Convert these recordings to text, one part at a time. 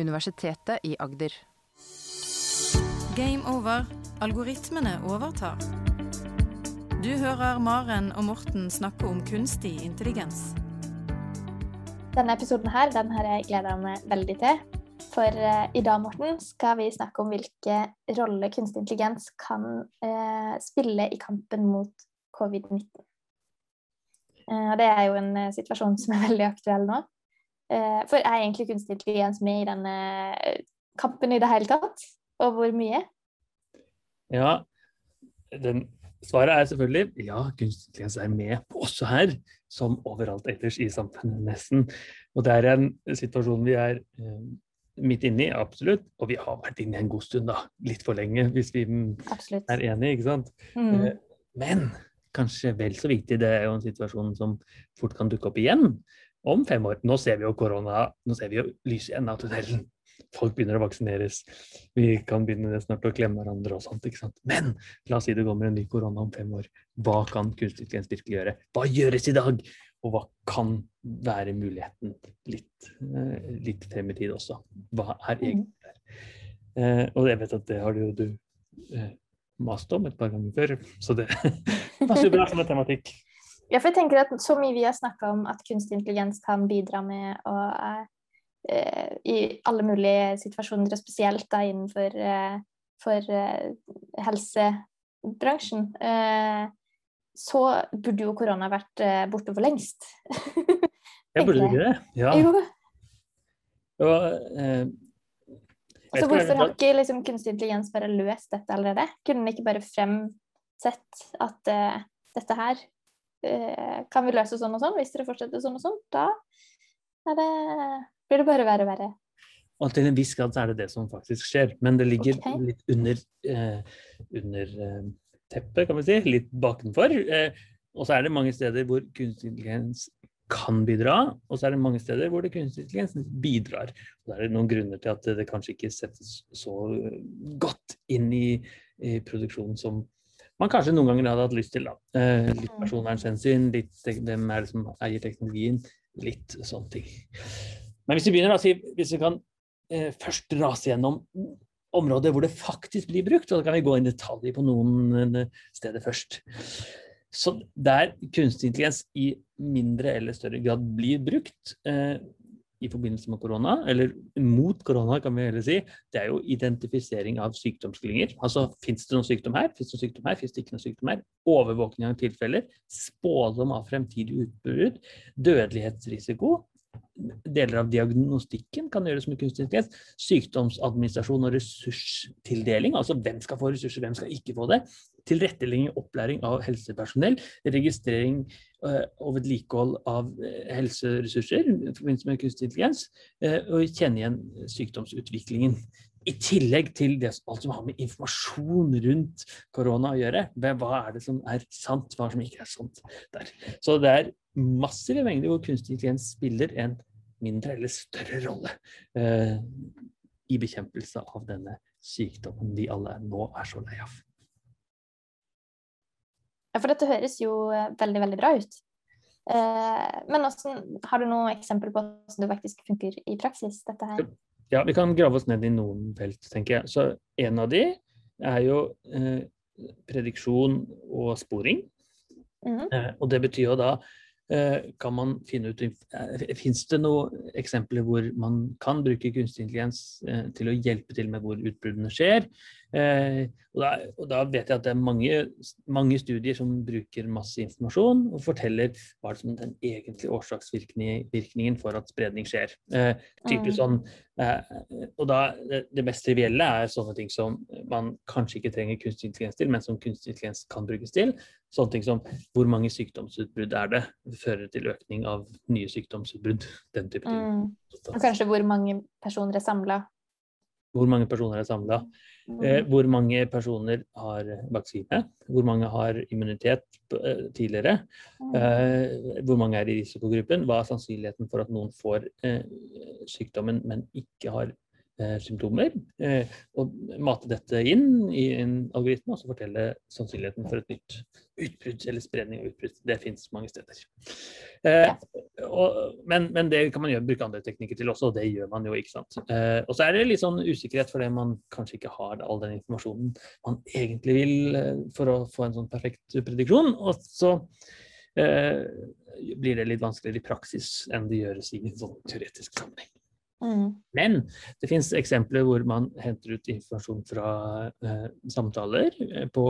Universitetet i Agder. Game over. Algoritmene overtar. Du hører Maren og Morten snakke om kunstig intelligens. Denne episoden her, den har jeg gleda meg veldig til. For eh, i dag Morten, skal vi snakke om hvilke rolle kunstig intelligens kan eh, spille i kampen mot covid-19. Eh, det er jo en situasjon som er veldig aktuell nå. For er egentlig kunstig intelligens med i denne kampen i det hele tatt? Og hvor mye? Ja, den, svaret er selvfølgelig ja, kunstig intelligens er med også her, som overalt ellers i samfunnet nesten. Og det er en situasjon vi er eh, midt inne i, absolutt. Og vi har vært inne i en god stund, da. Litt for lenge, hvis vi absolutt. er enige, ikke sant. Mm. Eh, men kanskje vel så viktig, det er jo en situasjon som fort kan dukke opp igjen om fem år. Nå ser vi jo korona, nå ser vi jo lyset i enden av tunnelen folk begynner å vaksineres. Vi kan begynne snart å klemme hverandre og sånt. ikke sant? Men la oss si det kommer en ny korona om fem år. Hva kan kunstig intelligens virkelig gjøre? Hva gjøres i dag? Og hva kan være muligheten litt, eh, litt frem i tid også? Hva er mm. egentlig der? Eh, og jeg vet at det har jo du eh, mast om et par ganger før, så det passer bra som en tematikk. Ja, for jeg tenker at Så mye vi har snakka om at kunstig intelligens kan bidra med å eh, Eh, i alle mulige situasjoner, og spesielt da innenfor eh, for eh, helsebransjen, så burde jo korona vært borte for lengst. jeg burde ikke det? Ja. Jo. Og, eh, altså, hvorfor har ikke liksom, kunstig intelligens bare løst dette allerede? Kunne den ikke bare fremsett at uh, dette her uh, kan vi løse sånn og sånn, hvis dere fortsetter sånn og sånn? Da det blir det bare verre og verre. Og til en viss grad så er det det som faktisk skjer, men det ligger okay. litt under, eh, under eh, teppet, kan vi si. Litt bakenfor. Eh, og så er det mange steder hvor kunstig intelligens kan bidra, og så er det mange steder hvor det kunstig intelligens bidrar. Og da er det noen grunner til at det kanskje ikke settes så godt inn i, i produksjonen som man kanskje noen ganger hadde hatt lyst til. da. Eh, litt mm. personvernhensyn, litt hvem er det som eier teknologien, litt sånne ting. Men hvis vi begynner, da, hvis vi kan eh, først rase gjennom områder hvor det faktisk blir brukt, og da kan vi gå inn i detaljer på noen eh, steder først. Så der kunstig intelligens i mindre eller større grad blir brukt eh, i forbindelse med korona, eller mot korona, kan vi heller si, det er jo identifisering av sykdomsklynger. Altså fins det noen sykdom her, fins det noen sykdom her, fins det ikke noen sykdom her? Overvåkning av tilfeller, spådom av fremtidig utbrudd, dødelighetsrisiko, deler av diagnostikken kan gjøres med kunstig intelligens. Sykdomsadministrasjon og ressurstildeling, altså hvem skal få ressurser, hvem skal ikke få det. Tilrettelegging og opplæring av helsepersonell. Registrering uh, og vedlikehold av uh, helseressurser i forbindelse med kunstig intelligens. Uh, og kjenne igjen sykdomsutviklingen. I tillegg til det, alt som har med informasjon rundt korona å gjøre. Hva er det som er sant, hva som ikke er sant der. Så det er massive mengder hvor kunstig intelligens spiller en mindre eller større rolle eh, i bekjempelse av denne sykdommen vi alle nå er så lei av. Ja, for dette høres jo eh, veldig, veldig bra ut. Eh, men også, har du noen eksempel på hvordan det faktisk funker i praksis? dette her? Ja, vi kan grave oss ned i noen felt, tenker jeg. Så en av de er jo eh, prediksjon og sporing. Mm -hmm. og det betyr jo da Eh, kan man finne ut eh, Fins det noen eksempler hvor man kan bruke kunstig intelligens eh, til å hjelpe til med hvor utbruddene skjer? Og da, og da, vet jeg at det er mange, mange, studier som bruker masse informasjon og forteller hva som er den egentlige årsaksvirkningen for at spredning skjer. Eh, typisk mm. sånn, eh, og da, det, det, mest trivielle er sånne ting som man kanskje ikke trenger kunstig intelligens til, men som kunstig intelligens kan brukes til. Sånne ting som hvor mange sykdomsutbrudd er det, fører til økning av nye sykdomsutbrudd. Den type ting. Mm. Og kanskje hvor mange personer er samla. Hvor mange personer er samla. Eh, hvor mange personer har vaksine? Hvor mange har immunitet eh, tidligere? Eh, hvor mange er i risikogruppen? Hva er sannsynligheten for at noen får sykdommen, men ikke har symptomer. Eh, og mate dette inn i en algoritme og så fortelle sannsynligheten for et nytt utbrudd eller spredning av utbrudd. Det fins mange steder. Eh, og, men, men, det kan man gjøre, bruke andre teknikker til også, og det gjør man jo. ikke sant? Eh, og så er det litt sånn usikkerhet fordi man kanskje ikke har all den informasjonen man egentlig vil eh, for å få en sånn perfekt prediksjon. Og så eh, blir det litt vanskeligere i praksis enn det gjøres i en sånn teoretisk sammenheng. Mm. Men det finnes eksempler hvor man henter ut informasjon fra eh, samtaler eh, på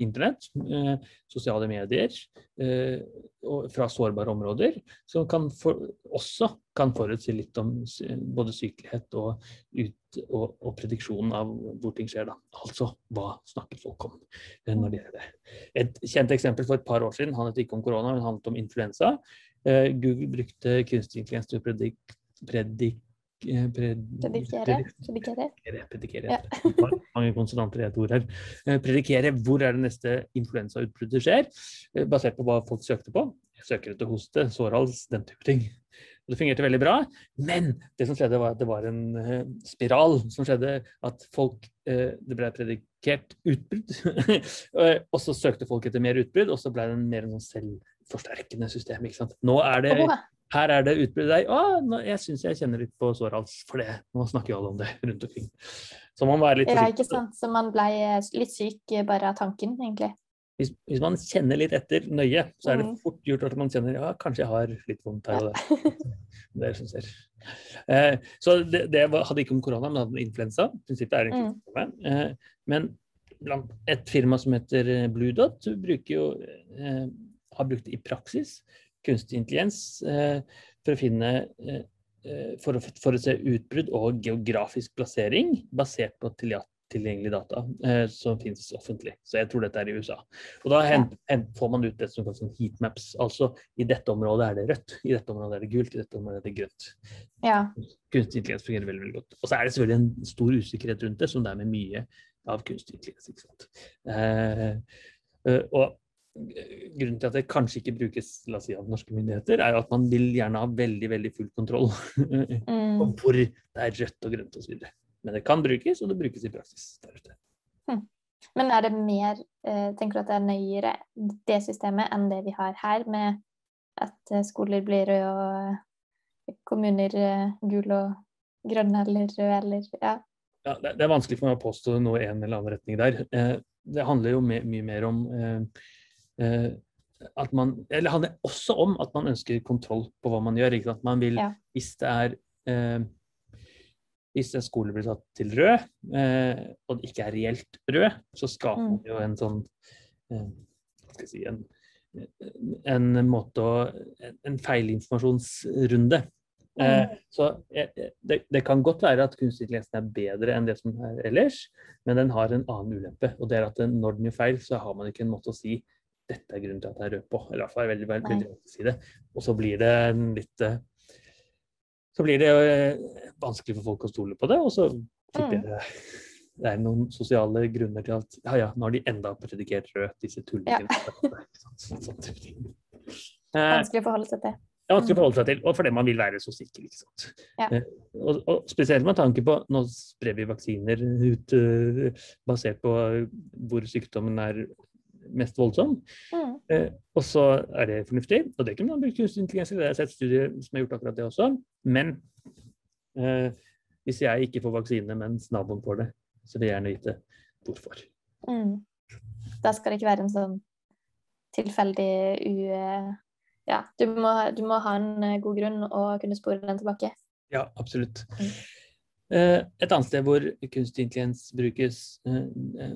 internett, eh, sosiale medier eh, og fra sårbare områder, som kan for, også kan forutsi litt om både sykelighet og, ut, og, og prediksjon av hvor ting skjer. Da. Altså hva snakker folk om eh, når det gjelder det. Et kjent eksempel for et par år siden handlet ikke om korona, men handlet om influensa. Eh, Google brukte kunstig intelligens til å predikte predik predikere. Predikere. predikere. Ja. Mange konsonanter i et ord her. Eh, predikere hvor er det neste influensautbruddet skjer, eh, basert på hva folk søkte på. Søker etter hoste, sårhals, den type ting. Det fungerte veldig bra, men det som skjedde var at det var en spiral som skjedde. At folk Det ble predikert utbrudd, og så søkte folk etter mer utbrudd, og så ble det en mer en sånn selvforsterkende system. Nå er det her er det utbrudd der. Å, jeg syns jeg kjenner litt på sårhals for det. Nå snakker jo alle om det rundt omkring. Så man må være litt forsiktig. Ja, ikke sant. Så man ble eh, litt syk eh, bare av tanken, egentlig. Hvis, hvis, man kjenner litt etter nøye, så er det mm. fort gjort at man kjenner ja, kanskje jeg har litt vondt her og der. det er som ser. Eh, så det, det, hadde ikke om korona, men hadde om influensa. Prinsippet er egentlig mm. eh, Men blant et firma som heter Blue Dot, bruker jo, eh, har brukt det i praksis kunstig intelligens eh, for å finne eh, eh, for å forutse utbrudd og geografisk plassering basert på tilgjengelig data som finnes offentlig. Så jeg tror dette er i USA. Og da får man ut det som kalles heatmaps. Altså i dette området er det rødt, i dette området er det gult, i dette området er det grønt. Ja. Kunstig intelligens fungerer veldig, veldig godt. Og så er det selvfølgelig en stor usikkerhet rundt det, som det er med mye av kunstig intelligens. Ikke sant? Eh, og grunnen til at det kanskje ikke brukes la oss si, av norske myndigheter, er at man vil gjerne ha veldig veldig full kontroll mm. på hvor det er rødt og grønt osv. Men det kan brukes, og det brukes i praksis der ute. Hm. Men er det mer eh, Tenker du at det er nøyere det systemet enn det vi har her, med at eh, skoler blir røde og kommuner eh, gule og grønne eller røde eller ja? ja det, er vanskelig for meg å påstå noe i en eller annen retning der. Det handler jo mye mer om at man, eller handler også om at man ønsker kontroll på hva man gjør. Ikke sant? Man vil, ja. Hvis det er eh, hvis en skole blir satt til rød, eh, og det ikke er reelt rød, så skaper mm. man jo en sånn eh, si en, en måte å En feilinformasjonsrunde. Mm. Eh, så eh, det, det, kan godt være at kunstig intelligens er bedre enn det som er ellers, men den har en annen ulempe. Og det er at når den gjør feil, så har man ikke en måte å si dette er grunnen til at jeg er rød på. Eller i hvert fall veldig, veldig, veldig å si det. Og så blir det litt eh, Så blir det eh, vanskelig for folk å stole på det, og så tipper jeg mm. det er noen sosiale grunner til at ja, ja, nå har de enda predikert rød, disse tullingene. Ja. Sånn, vanskelig å forholde seg til. Det er vanskelig å forholde seg til, og fordi man vil være så sikker. ikke sant? Ja. Eh, og, og, Spesielt med tanke på Nå sprer vi vaksiner ut uh, basert på hvor sykdommen er mest voldsom. Mm. Eh, og så er det fornuftig. Og det kunne man brukt kunstig intelligens i. Det er et studie som har gjort akkurat det også. Men eh, hvis jeg ikke får vaksine, mens naboen får det, så vil jeg gjerne vite hvorfor. Mm. Da skal det ikke være en sånn tilfeldig u... Ja, du må, du må ha en eh, god grunn og kunne spore den tilbake. Ja, absolutt. Mm. Eh, et annet sted hvor kunstig intelligens brukes eh,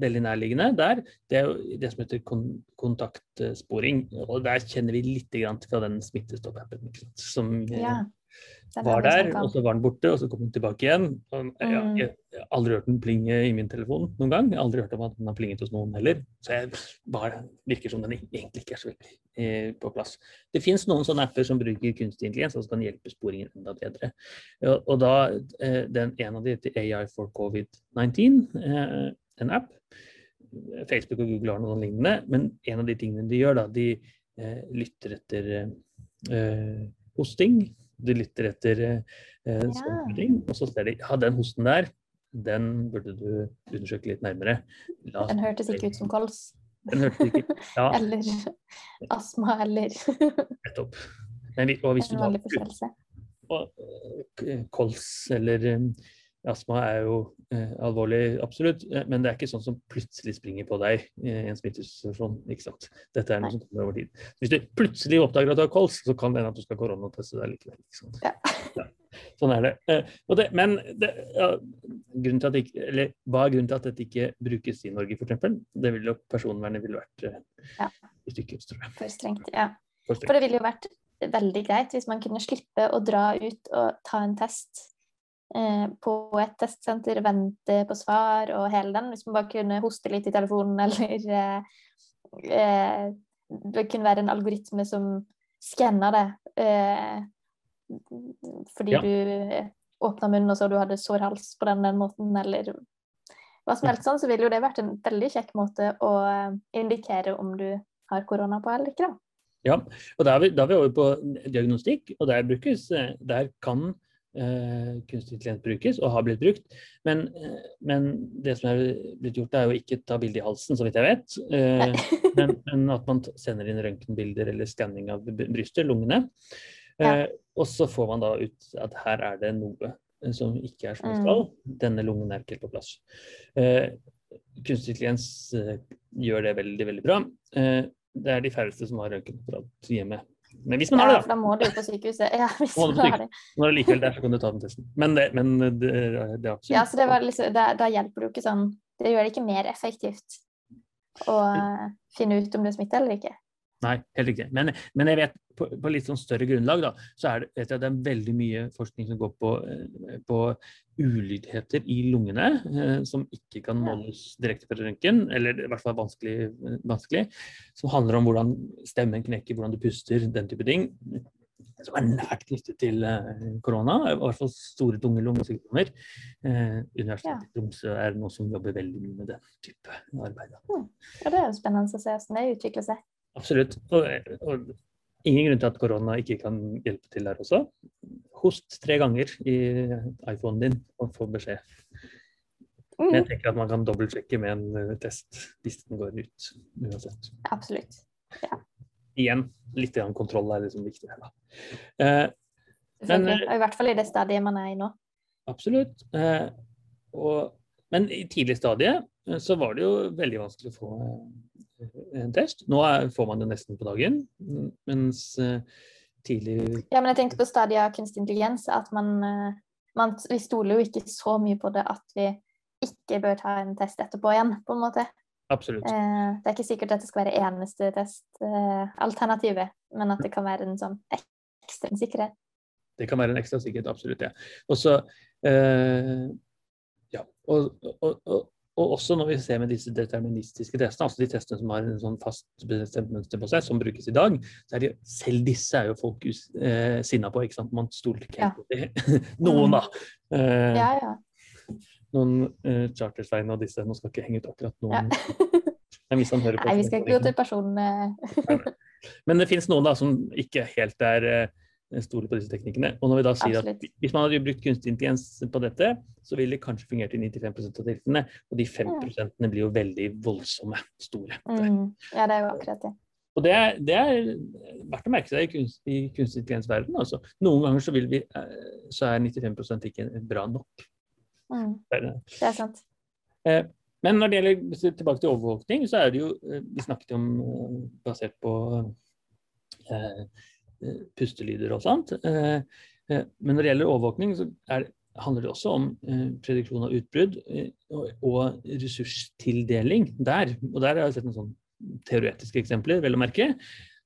veldig nærliggende der, det er jo det som heter kon kontaktsporing. Og der kjenner vi litt fra den Smittestopp-appen som ja, var der, og så var den borte, og så kom den tilbake igjen. Og, ja, mm. jeg, jeg, har aldri hørt den plinge i min telefon noen gang. Jeg har aldri hørt om at den har plinget hos noen heller. Så jeg bare virker som den egentlig ikke er så veldig eh, på plass. Det fins noen sånne apper som bruker kunstig intelligens og som kan hjelpe sporingen enda bedre. Og, og da, eh, den, En av de heter AI for covid-19. Eh, en app. Facebook og Google har noe lignende, men en av de tingene de gjør, da, de eh, lytter etter eh, hosting De lytter etter eh, sånne ting, og så ser de ja, den hosten der, den burde du undersøke litt nærmere. La den hørtes ikke ut som kols. Den hørtes ikke ja. Eller astma, eller Nettopp. og hvis du da og, kols eller Astma er jo eh, alvorlig, absolutt, eh, men det er ikke sånn som plutselig springer på deg i en smittesituasjon. ikke sant? Dette er noe som kommer over tid. Hvis du plutselig oppdager at du har kols, så kan det hende at du skal koronateste deg likevel. ikke sant? Ja. ja. Sånn er det. Eh, det men det, ja, det ikke, eller, hva er grunnen til at dette ikke brukes i Norge, f.eks.? Det ville jo personvernet ville vært eh, i stykker, tror jeg. For strengt, ja. For, strengt. For det ville jo vært veldig greit hvis man kunne slippe å dra ut og ta en test Eh, på et testsenter, vente på svar og hele den. Hvis man bare kunne hoste litt i telefonen, eller eh, eh, Det kunne være en algoritme som skanna det eh, fordi ja. du åpna munnen og så du hadde sår hals på den, den måten, eller hva som helst sånn, så ville jo det vært en veldig kjekk måte å eh, indikere om du har korona på eller ikke. da. Ja, og da er vi, da er vi over på diagnostikk, og der brukes Der kan eh, kunstig intelligens brukes, og har blitt brukt. Men, eh, men, det som er blitt gjort, er jo ikke ta bilde i halsen, så vidt jeg vet. Eh, men, men, at man sender inn røntgenbilder eller skanning av brystet, lungene. Eh, ja. Og så får man da ut at her er det noe som ikke er som det skal. Mm. Denne lungen er ikke helt på plass. Eh, kunstig intelligens eh, gjør det veldig, veldig bra. det er de færreste som har røntgenapparat hjemme men hvis man har det, da. Ja, da må du jo på sykehuset. Ja, hvis man har det. Når det likevel der, så kan du ta den testen. Men det, men det, det er Ja, så det var liksom, da, da hjelper du ikke sånn Det gjør det ikke mer effektivt å uh, finne ut om du er smittet eller ikke. Nei, helt riktig. Men, men jeg vet på, på, litt sånn større grunnlag da, så er det, vet jeg, det er veldig mye forskning som går på, eh, på ulydigheter i lungene, eh, som ikke kan måles direkte på røntgen, eller i hvert fall vanskelig, vanskelig, som handler om hvordan stemmen knekker, hvordan du puster, den type ting. Som er nært knyttet til eh, korona, i hvert fall store, tunge lungesykdommer. Eh, Universitetet i Tromsø er noe som jobber veldig mye med den type arbeid. Mm. Ja, det er jo spennende å se hvordan det utvikler seg. Absolutt. Og, og, ingen grunn til at korona ikke kan hjelpe til der også. Host tre ganger i iPhonen din og få beskjed. Mm. Men jeg tenker at man kan dobbeltsjekke med en eh, test hvis den går ut uansett. Absolutt. Ja. Igjen, litt kontroll er liksom viktig da. Eh, men, I hvert fall i det stadiet man er i nå. Absolutt. Eh, og, men i tidlig stadie eh, så var det jo veldig vanskelig å få eh, en test. Nå er, får man det nesten på dagen, mens uh, tidlig Ja, men jeg tenkte på stadiet av kunstig intelligens, at man, uh, man, Vi stoler jo ikke så mye på det at vi ikke bør ta en test etterpå igjen, på en måte. Absolutt. Uh, det er ikke sikkert at det skal være eneste testalternativet, men at det kan være en sånn ekstra sikkerhet. Det kan være en ekstra sikkerhet, absolutt. Ja. Også, ja, og, og, og, og også når vi ser med disse deterministiske testene, altså de testene som har en sånn fast bestemt mønster på seg, som brukes i dag, så er det selv disse er jo folk eh, sinna på. ikke sant? Man stoler ikke på det. Noen, da. Eh, ja, ja. Noen eh, Chartersveien og disse. Nå skal ikke henge ut akkurat noen. Ja. Nei, vi skal ikke gå til personen. Men det finnes noen da som ikke helt er eh, stole på disse teknikkene. Og når vi da sier Absolutt. at Hvis man hadde brukt kunstig intelligens på dette, så ville det kanskje fungert i 95% av tilfellene. Og de 5 prosentene blir jo veldig voldsomme, store. Mm. Ja, det er jo akkurat det. Og det er, det er verdt å merke seg i, kunst, i kunstig intelligens-verdenen. Altså. Noen ganger så, vi, eh, så, er 95% ikke bra nok. Mm. Det er sant. Eh, men når det gjelder tilbake til overvåkning, så er det jo eh, Vi snakket om basert på eh, Eh, pustelyder og sånt. Eh, eh, men når det gjelder overvåkning, så er, handler det også om prediksjon av utbrudd og ressurstildeling der. Og der har jeg sett noen sånn teoretiske eksempler, vel å merke,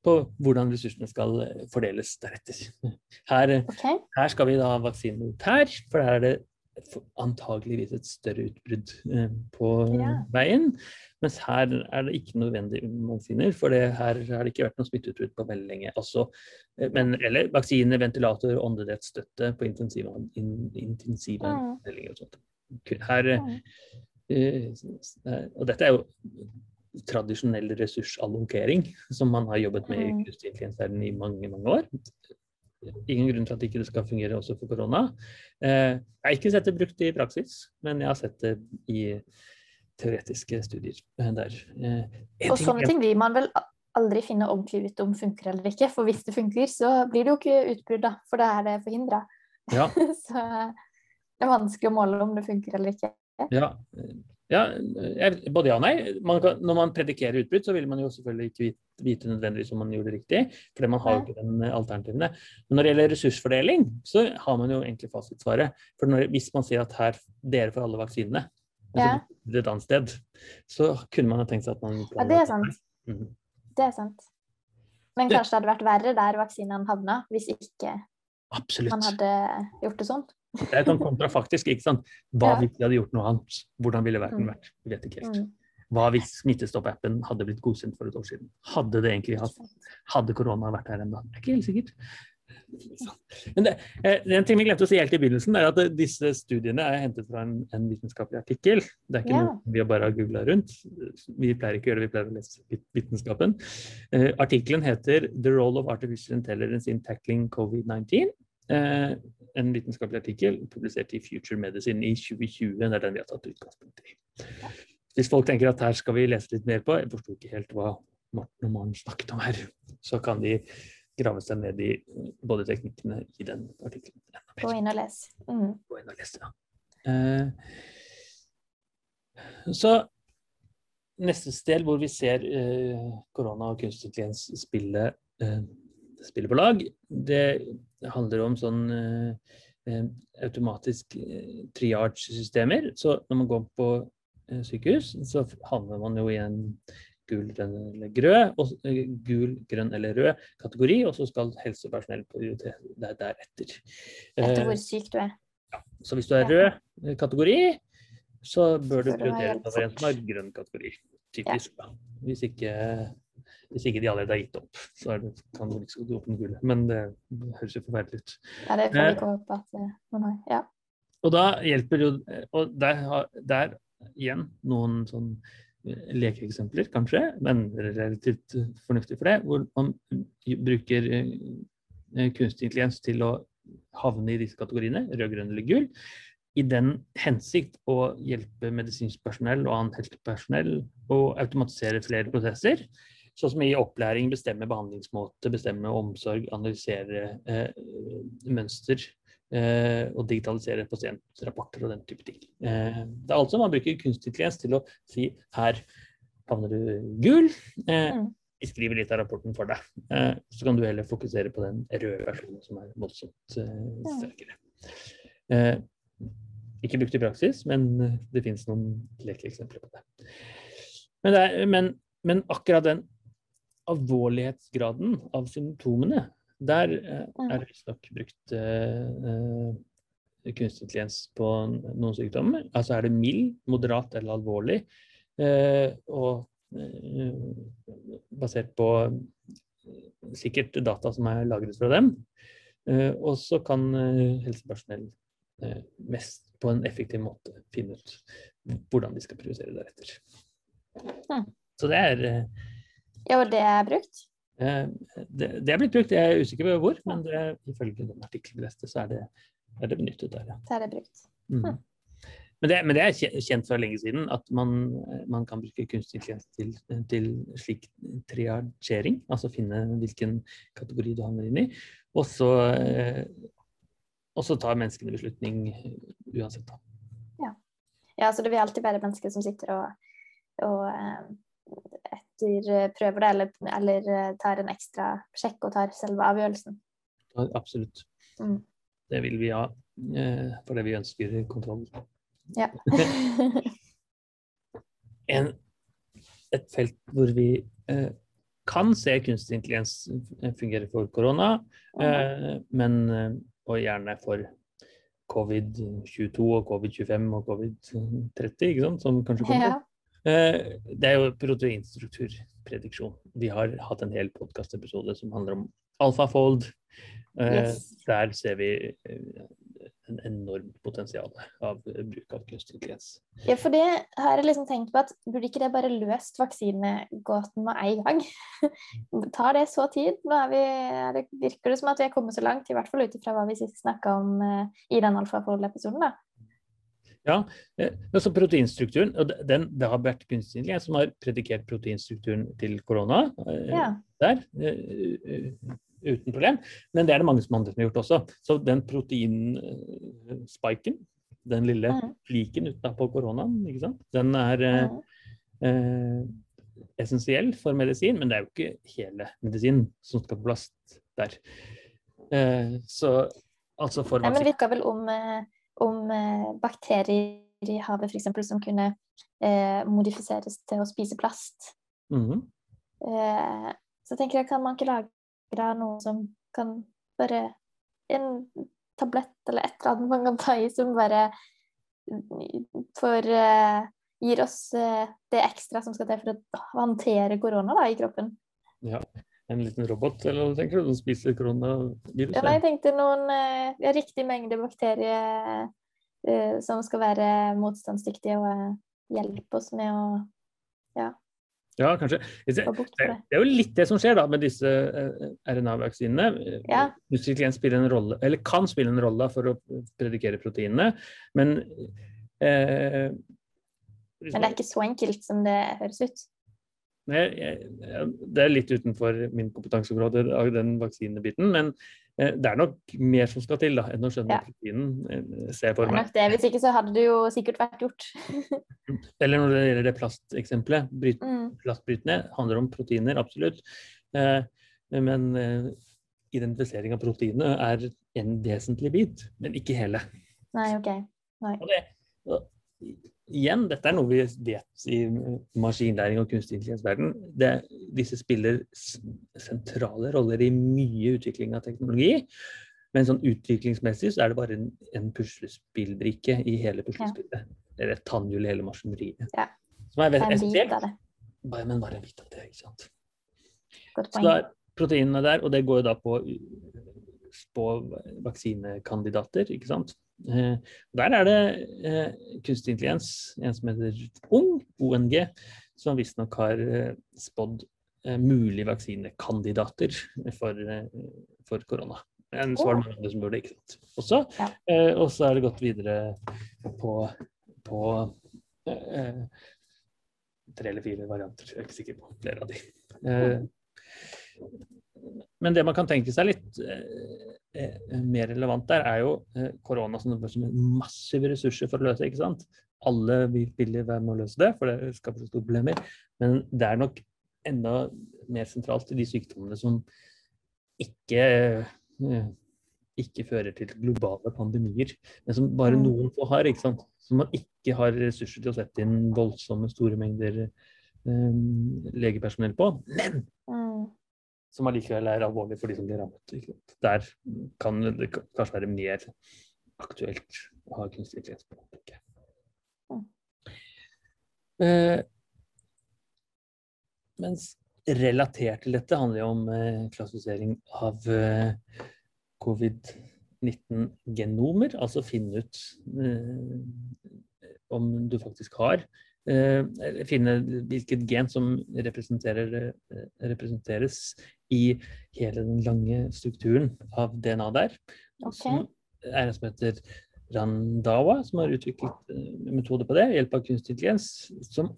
på hvordan ressursene skal fordeles deretter. Her, okay. her skal vi da ha vaksine mot her, for der er det antageligvis et større utbrudd på ja. veien. Mens her er det ikke nødvendig vaksiner, for det, her har det ikke vært noe smitteutbrudd på veldig lenge. Altså, men, eller vaksine, ventilator, åndedrettsstøtte på intensive, in, intensive mm. og sånt. Her, uh, og dette er jo tradisjonell ressursallokering som man har jobbet med i kunstig intelligens i mange, mange år. ingen grunn til at ikke det skal fungere også for korona. Eh, jeg har ikke sett det brukt i praksis, men jeg har sett det i teoretiske studier der. Og sånne ting vil man vel aldri finne ordentlig ut om funker eller ikke. For hvis det funker, så blir det jo ikke utbrudd, da. For da er det forhindra. Ja. så det er vanskelig å måle om det funker eller ikke. Ja, ja, både ja og nei. Man kan, når man predikerer utbrudd, så vil man jo selvfølgelig ikke vite, vite nødvendigvis om man gjorde det riktig, fordi man har jo ikke den alternativene. Men når det gjelder ressursfordeling, så har man jo egentlig fasitsvaret. For når, hvis man sier at her, dere får alle vaksinene, men Ja. et annet sted, så kunne man jo tenkt seg at man Ja, det er sant. Mhm. Det er sant. Men kanskje det hadde vært verre der vaksinene havna, hvis ikke Absolutt. man hadde gjort det sånn. Det er sånn kontrafaktisk, ikke sant. Hva Ja. hvis vi hadde gjort noe annet? Hvordan ville verden Mm. vært? Vi vet ikke helt. Mm. Hva hvis Smittestopp-appen hadde blitt godkjent for et år siden? Hadde det egentlig hatt Hadde korona vært her ennå? Det er ikke helt sikkert. Men det, eh, en ting vi glemte å si helt i begynnelsen, er at eh, disse studiene er hentet fra en, en vitenskapelig artikkel. Det er ikke Ja. noe vi har bare har googla rundt. Vi pleier ikke å gjøre det, vi pleier å lese vitenskapen. Eh, artikkelen heter 'The Role of Artificial Intelligence in Tackling COVID-19'. Eh, en vitenskapelig artikkel publisert i Future Medicine i 2020. Det er den vi har tatt utgangspunkt i. Hvis folk tenker at her skal vi lese litt mer på, jeg forsto ikke helt hva Morten og Maren snakket om her, så kan de grave seg ned i både teknikkene i den artikkelen. Gå inn og les. Mm. Gå inn og les, ja. Eh, så neste sted hvor vi ser eh, korona og kunstig intelligens spille, eh, spille på lag, det handler om sånn eh, eh, automatisk eh, triage-systemer. Så når man går på eh, sykehus, så havner man jo i en gul, grønn eller grød, og, eh, gul, grønn eller rød kategori, og så skal helsepersonell prioritere deg deretter. Etter Eh, hvor syk du er. Ja. så hvis du er rød eh, kategori, så bør du prioritere over en som er grønn kategori. Typisk. da. Hvis ikke, hvis ikke de allerede har gitt opp, så det, kan du liksom gå opp den gule. Men det høres jo forferdelig ut. Ja, det får Eh. vi ikke håpe at man har. Ja. Og da hjelper jo Og der, der igjen noen sånn lekeeksempler, kanskje, men relativt fornuftig for det, hvor man bruker eh, kunstig intelligens til å havne i disse kategoriene, rød, grønn eller gul, i den hensikt å hjelpe medisinsk personell og annet helsepersonell å automatisere flere prosesser. Sånn som i opplæring bestemme behandlingsmåte, bestemme omsorg, analysere eh, mønster og digitalisere pasientrapporter og den type ting. Eh, det er altså man bruker kunstig intelligens til å si her havner du gul. Eh, Mm. vi skriver litt av rapporten for deg. Eh, så kan du heller fokusere på den røde versjonen som er voldsomt eh, sterkere. Eh, ikke brukt i praksis, men eh, det finnes noen lekeeksempler på det. Men, det er, men, men akkurat den alvorlighetsgraden av symptomene, der eh, er det visstnok brukt eh, kunstig intelligens på noen sykdommer. Altså er det mild, moderat eller alvorlig. Uh, og basert på sikkert data som er lagret fra dem. Og så kan helsepersonell mest på en effektiv måte finne ut hvordan de skal prioritere deretter. Mm. Så det er ja, og det er brukt? Eh, Det, det er blitt brukt, jeg er usikker på hvor, men det, ifølge den artikkelen vi leste, så er det, er det benyttet der, ja. Så er det brukt. Mm. Men, det, men det er kjent fra lenge siden at man, man kan bruke kunstig intelligens til, til slik triagering, altså finne hvilken kategori du havner inn i, og så, eh, og så tar menneskene beslutning uansett. Da. Ja, så det vil alltid være mennesker som sitter og, og eh, etterprøver det, eller, eller eh, tar en ekstra sjekk og tar selve avgjørelsen. Absolutt. Mm. Det vil vi ha, eh, fordi vi ønsker kontroll. Ja. en, et felt hvor vi eh, kan se kunstig intelligens fungere for korona, eh, men, eh, og gjerne for covid-22 og covid-25 og covid-30, ikke sant, som kanskje kommer. ja. Eh, det er jo proteinstrukturprediksjon. Vi har hatt en hel podkastepisode som handler om AlphaFold. Eh, Yes. Der ser vi eh, en, en enormt potensial av bruk av kunstig intelligens. Ja, for det har jeg liksom tenkt på at burde ikke det bare løst vaksinegåten med en gang? Tar det så tid? Nå vi, det virker det som at vi er kommet så langt, i hvert fall ut ifra hva vi sist snakka om i den AlfaFold-episoden, da. Ja, altså proteinstrukturen, og den, Det har vært kunstig intelligens som har predikert proteinstrukturen til korona. Ja. Der uten problem. Men det er det mange som andre som har gjort også. Så den proteinspiken, den lille mm. fliken utenpå koronaen, ikke sant? den er eh, mm. eh, essensiell for medisin, men det er jo ikke hele medisinen som skal på plass der. Eh, så altså for Nei, Men det virka vel om, eh, om eh, bakterier i havet f.eks. som kunne eh, modifiseres til å spise plast. Mm. så tenker jeg, kan man ikke lage av noe som kan bare En tablett eller et eller annet man kan ta i som bare for, uh, gir oss det ekstra som skal til for å håndtere korona i kroppen. Ja, En liten robot, eller hva tenker du, som spiser koronaviruset? Ja, nei, jeg tenkte noen uh, ja, riktig mengde bakterier som skal være motstandsdyktige og hjelpe oss med å ja, ja, kanskje. Det, er jo litt det som skjer da med disse eh, RNA-vaksinene. Ja. Musikklient spiller en rolle, eller kan spille en rolle for å predikere proteinene, men eh, Men det er ikke så enkelt som det høres ut? Nei, det er litt utenfor min kompetanseområde av den vaksinebiten. Men Eh, det er nok mer som skal til da, enn å skjønne ja. proteinen. Eh, ser for meg. Det, hvis ikke så hadde det jo sikkert vært gjort. Eller når det gjelder det plasteksempelet. Bryt, mm. Plastbrytende handler om proteiner, absolutt. Eh, men identifisering av proteinet er en vesentlig bit, men ikke hele. Nei, ok. Nei. Og det, og, igjen, dette er noe vi vet i maskinlæring og kunstig intelligens-verden. Disse spiller sentrale roller i mye utvikling av teknologi. Men sånn utviklingsmessig så er det bare en, en puslespillbrikke i hele puslespillet. Ja. Eller et tannhjul i hele maskineriet. Ja. Som er veldig essensielt. Men bare en bit av det, ikke sant. Så da er proteinene der, og det går jo da på, på vaksinekandidater, ikke sant. Eh, der er det eh, kunstig intelligens, en som heter Ung, ONG, som visstnok har eh, spådd mulige vaksinekandidater for, for korona. Men så var det mange som burde, ikke sant. Også, og så er det gått videre på, på eh, tre eller fire varianter. Jeg er ikke sikker på flere av de. Eh, men det man kan tenke seg litt eh mer relevant der, er jo eh, korona som massive ressurser for å løse. ikke sant? Alle vil være med å løse det, for det skaper store problemer. Men det er nok enda mer sentralt i de sykdommene som ikke, eh, ikke fører til globale pandemier, men som bare mm. noen få har. ikke sant? Som man ikke har ressurser til å sette inn voldsomme store mengder um, legepersonell på. Men mm som allikevel er alvorlig for de som blir rammet. Der kan det kanskje være mer aktuelt å ha kunstig intelligens. Mm. Eh, mens relatert til dette handler jo om eh, klassifisering av eh, covid-19-genomer. Altså finne ut eh, om du faktisk har Eh, finne hvilket gen som eh, representeres i hele den lange strukturen av DNA der. Okay. Som er en som heter Randawa, som har utviklet en eh, metode på det ved hjelp av kunstig intelligens.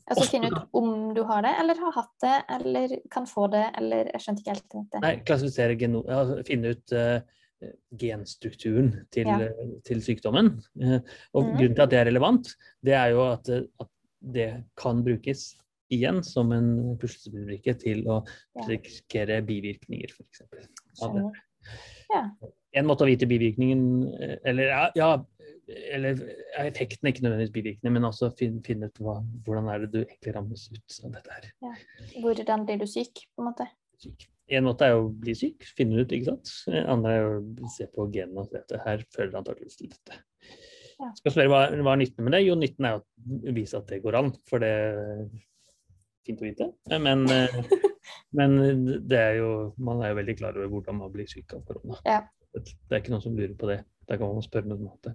altså finne ut om du har det, eller har hatt det, eller kan få det, eller Jeg skjønte ikke helt dette. Nei, klassifisere geno... Altså, finne ut uh, genstrukturen til, ja. til sykdommen. Uh, og mm. grunnen til at det er relevant, det er jo at, at det kan brukes igjen som en puslespillbrikke til å risikere bivirkninger, f.eks. Ja. En måte å vite bivirkningen Eller ja, eller effekten er ikke nødvendigvis bivirkende, men også finne ut hva, hvordan er det du egentlig rammes ut av dette her. Ja. Hvordan blir du syk, på en måte? Syk. En måte er å bli syk, finne ut, ikke sant. En andre er å se på genene og se at her føler antakeligvis til dette. Ja. Skal spørre hva, hva er nytten med det? Jo, nytten er å vise at det går an, for det fint å vite. Men, eh, men det er jo, man er jo veldig klar over hvordan man blir syk av korona. Ja. Det er ikke noen som lurer på det. Da kan man spørre noen en måte.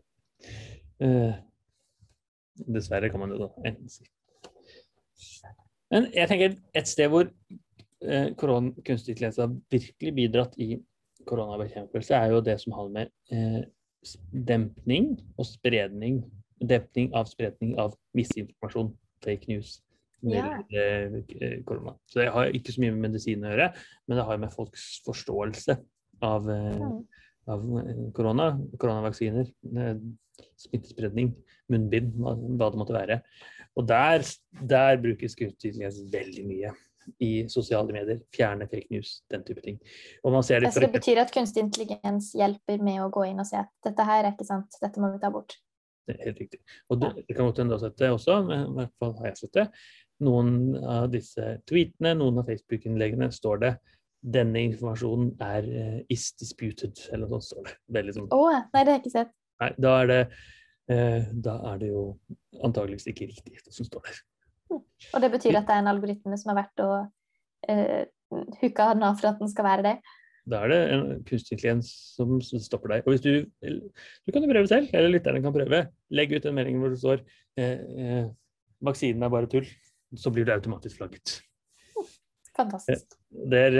Uh, dessverre, kan man jo da enten si. Men jeg tenker et sted hvor uh, kunstig intelligens har virkelig bidratt i koronabekjempelse, er jo det som handler med uh, dempning og spredning Dempning av spredning av misinformasjon, fake news, når ja. korona. Så det har ikke så mye med medisin å gjøre, men det har med folks forståelse av mm av eh, korona, koronavaksiner, eh, smittespredning, munnbind, hva, det måtte være. Og der, der brukes kunstig veldig mye i sosiale medier. Fjerne fake news, den type ting. Man ser det, for... betyr at kunstig intelligens hjelper med å gå inn og si at dette her er ikke sant, dette må vi ta bort. Det er helt riktig. Og det, det kan godt hende du har sett det også, men i hvert fall har jeg sett det. Noen av disse tweetene, noen av Facebook-innleggene står det denne informasjonen er uh, is disputed, eller noe sånt står det. Veldig sånn. Oh, nei, det har jeg ikke sett. Nei, da er det, uh, da er det jo antageligvis ikke riktig, det som står der. Mm. Og det betyr at det er en algoritme som er verdt å uh, hooke den av for at den skal være det? Da er det en kunstig intelligens som, som stopper deg. Og hvis du, du kan jo prøve selv, eller lytterne kan prøve. Legg ut en melding hvor det står eh, vaksinen er bare tull. Så blir det automatisk flagget. Fantastisk. Er,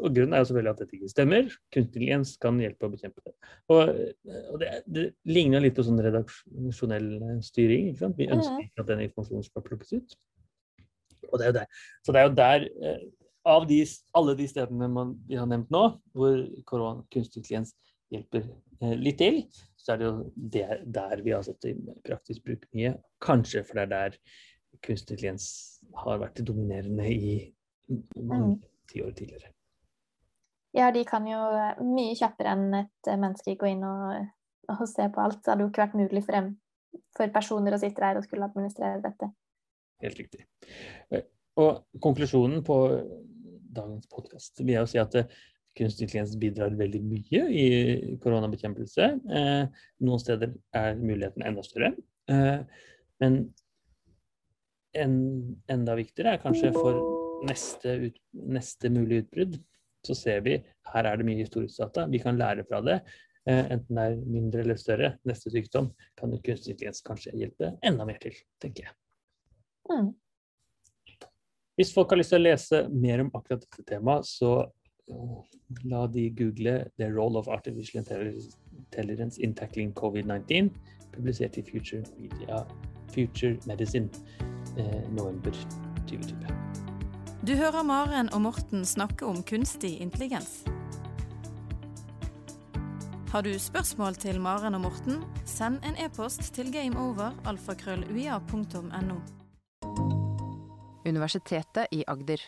og grunnen er jo selvfølgelig at dette ikke stemmer. Kunstig intelligens kan hjelpe å bekjempe det. Og, og det, det, ligner litt på sånn redaksjonell styring. ikke sant? Vi ønsker ikke at den informasjonen skal plukkes ut. Og det er jo der. Så det er jo der eh, Av de, alle de stedene man, vi har nevnt nå, hvor korona, kunstig intelligens hjelper eh, litt til, så er det jo der, der vi har sett det i praktisk bruk mye. Kanskje for det er der kunstig intelligens har vært dominerende i mange tiår tidligere. Ja, de kan jo mye kjappere enn et menneske gå inn og, og se på alt. Det hadde jo ikke vært mulig for, dem, for personer å sitte der og skulle administrere dette. Helt riktig. Eh, og konklusjonen på dagens podkast vil jeg jo si at eh, kunstig intelligens bidrar veldig mye i koronabekjempelse. Eh, noen steder er muligheten enda større. men en, enda viktigere er kanskje for neste, ut, neste mulige utbrudd, så ser vi her er det mye historisk data. Vi kan lære fra det. Eh, enten det er mindre eller større. Neste sykdom kan kunstig intelligens kanskje hjelpe enda mer til, tenker jeg. Mm. Hvis folk har lyst til å lese mer om akkurat dette temaet, så uh, la de google 'The Role of Artificial Intelligence in Tackling COVID-19', publisert i Future Media Future Medicine eh, november 2020. Du hører Maren og Morten snakke om kunstig intelligens. Har du spørsmål til Maren og Morten, send en e-post til gameover.alfakrølluia.no. Universitetet i Agder.